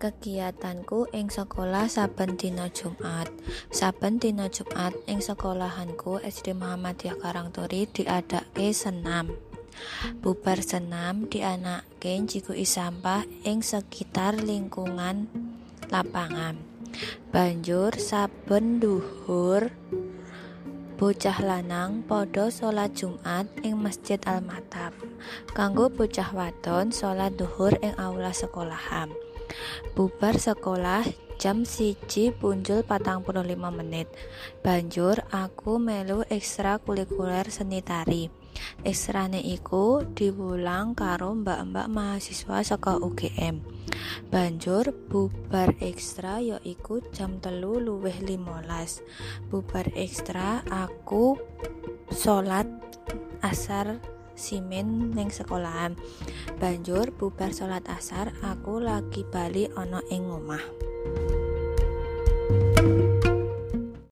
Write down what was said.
Kegiatanku ing sekolah saben dina Jumat. Saben dina Jumat ing sekolahanku SD Muhammadiyah Karangturi diadake senam. Bubar senam dianake njikuki sampah ing sekitar lingkungan lapangan. Banjur saben duhur bocah lanang padha salat Jumat ing Masjid Al-Matab. Kanggo bocah wadon salat duhur ing aula sekolahan. Bubar sekolah jam siji punjul patang puluh lima menit banjur aku melu ekstra kulikuler seni tari ekstrane iku diwulang karo mbak-mbak mahasiswa saka UGM banjur bubar ekstra ya iku jam telu luwih 15 bubar ekstra aku salat asar simen ning sekolahan. Banjur bubar salat asar aku lagi bali ana ing omah